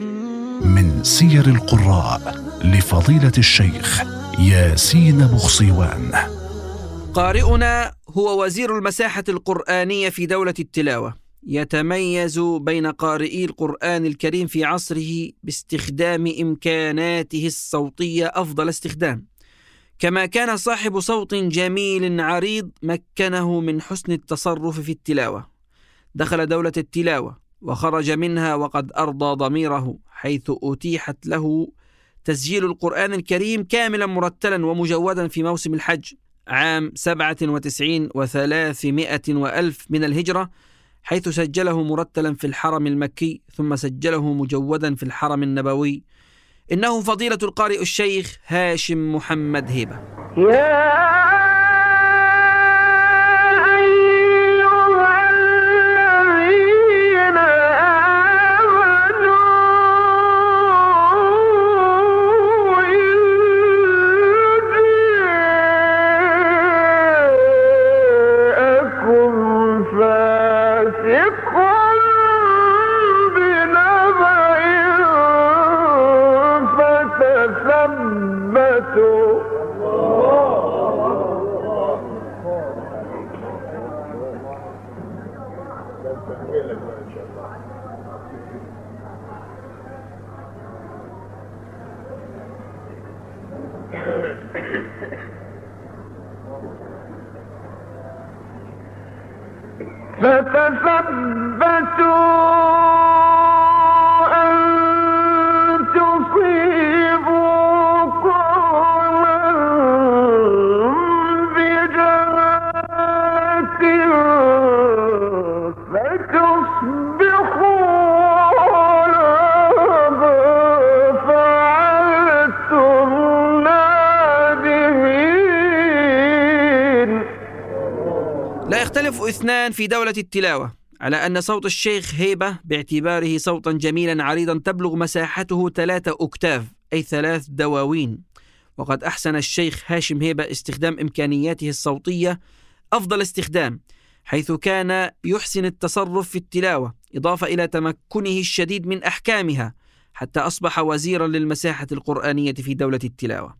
من سير القراء لفضيلة الشيخ ياسين بخصيوان قارئنا هو وزير المساحة القرآنية في دولة التلاوة. يتميز بين قارئي القرآن الكريم في عصره باستخدام إمكاناته الصوتية أفضل استخدام. كما كان صاحب صوت جميل عريض مكنه من حسن التصرف في التلاوة. دخل دولة التلاوة. وخرج منها وقد أرضى ضميره حيث أتيحت له تسجيل القرآن الكريم كاملا مرتلا ومجودا في موسم الحج عام سبعة وتسعين وثلاثمائة وألف من الهجرة حيث سجله مرتلا في الحرم المكي ثم سجله مجودا في الحرم النبوي. إنه فضيلة القارئ الشيخ هاشم محمد هيبة. فتثبتوا يختلف اثنان في دولة التلاوة على أن صوت الشيخ هيبة باعتباره صوتا جميلا عريضا تبلغ مساحته ثلاثة أكتاف أي ثلاث دواوين. وقد أحسن الشيخ هاشم هيبة استخدام إمكانياته الصوتية أفضل استخدام حيث كان يحسن التصرف في التلاوة إضافة إلى تمكنه الشديد من أحكامها حتى أصبح وزيرا للمساحة القرآنية في دولة التلاوة.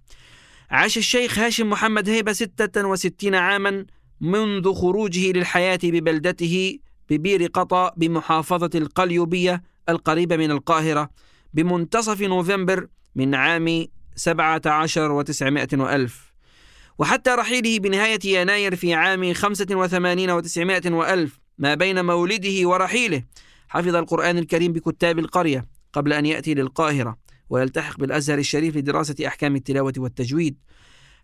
عاش الشيخ هاشم محمد هيبة ستة وستين عاما منذ خروجه للحياة ببلدته ببير قطا بمحافظة القليوبية القريبة من القاهرة بمنتصف نوفمبر من عام سبعة عشر وتسعمائة وألف. وحتى رحيله بنهاية يناير في عام خمسة وثمانين وتسعمائة وألف ما بين مولده ورحيله حفظ القرآن الكريم بكتاب القرية قبل أن يأتي للقاهرة ويلتحق بالأزهر الشريف لدراسة أحكام التلاوة والتجويد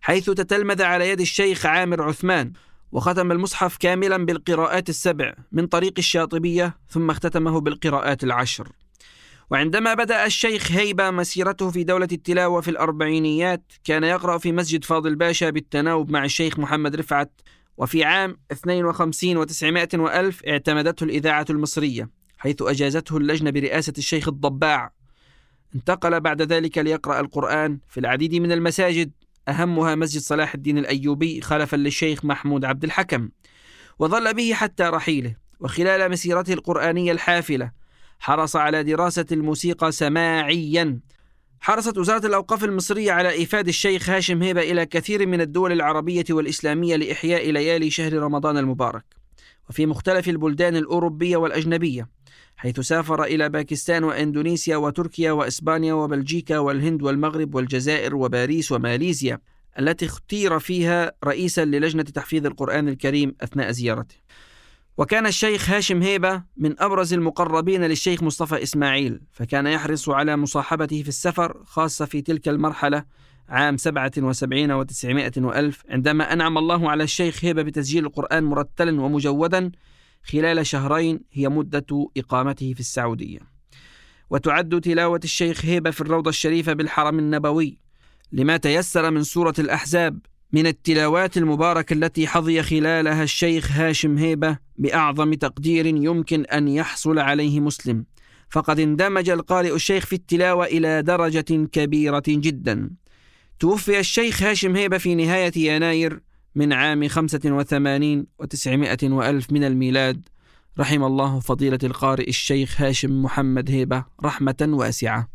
حيث تتلمذ على يد الشيخ عامر عثمان. وختم المصحف كاملا بالقراءات السبع من طريق الشاطبية ثم اختتمه بالقراءات العشر. وعندما بدأ الشيخ هيبة مسيرته في دولة التلاوة في الأربعينيات كان يقرأ في مسجد فاضل باشا بالتناوب مع الشيخ محمد رفعت وفي عام 52 و900 وألف اعتمدته الإذاعة المصرية حيث أجازته اللجنة برئاسة الشيخ الضباع. انتقل بعد ذلك ليقرأ القرآن في العديد من المساجد. أهمها مسجد صلاح الدين الأيوبي خلفا للشيخ محمود عبد الحكم وظل به حتى رحيله وخلال مسيرته القرآنية الحافلة حرص على دراسة الموسيقى سماعيا. حرصت وزارة الأوقاف المصرية على إيفاد الشيخ هاشم هيبة إلى كثير من الدول العربية والإسلامية لإحياء ليالي شهر رمضان المبارك وفي مختلف البلدان الأوروبية والأجنبية. حيث سافر إلى باكستان وإندونيسيا وتركيا وإسبانيا وبلجيكا والهند والمغرب والجزائر وباريس وماليزيا التي اختير فيها رئيسا للجنة تحفيظ القرآن الكريم أثناء زيارته. وكان الشيخ هاشم هيبة من أبرز المقربين للشيخ مصطفى إسماعيل فكان يحرص على مصاحبته في السفر خاصة في تلك المرحلة عام سبعة وسبعين وتسعمائة وألف عندما أنعم الله على الشيخ هيبة بتسجيل القرآن مرتلا ومجودا خلال شهرين هي مدة إقامته في السعودية. وتعد تلاوة الشيخ هيبة في الروضة الشريفة بالحرم النبوي لما تيسر من سورة الأحزاب من التلاوات المباركة التي حظي خلالها الشيخ هاشم هيبة بأعظم تقدير يمكن أن يحصل عليه مسلم. فقد اندمج القارئ الشيخ في التلاوة إلى درجة كبيرة جدا. توفي الشيخ هاشم هيبة في نهاية يناير من عام 85 وتسعمائة وألف من الميلاد. رحم الله فضيلة القارئ الشيخ هاشم محمد هيبة رحمة واسعة.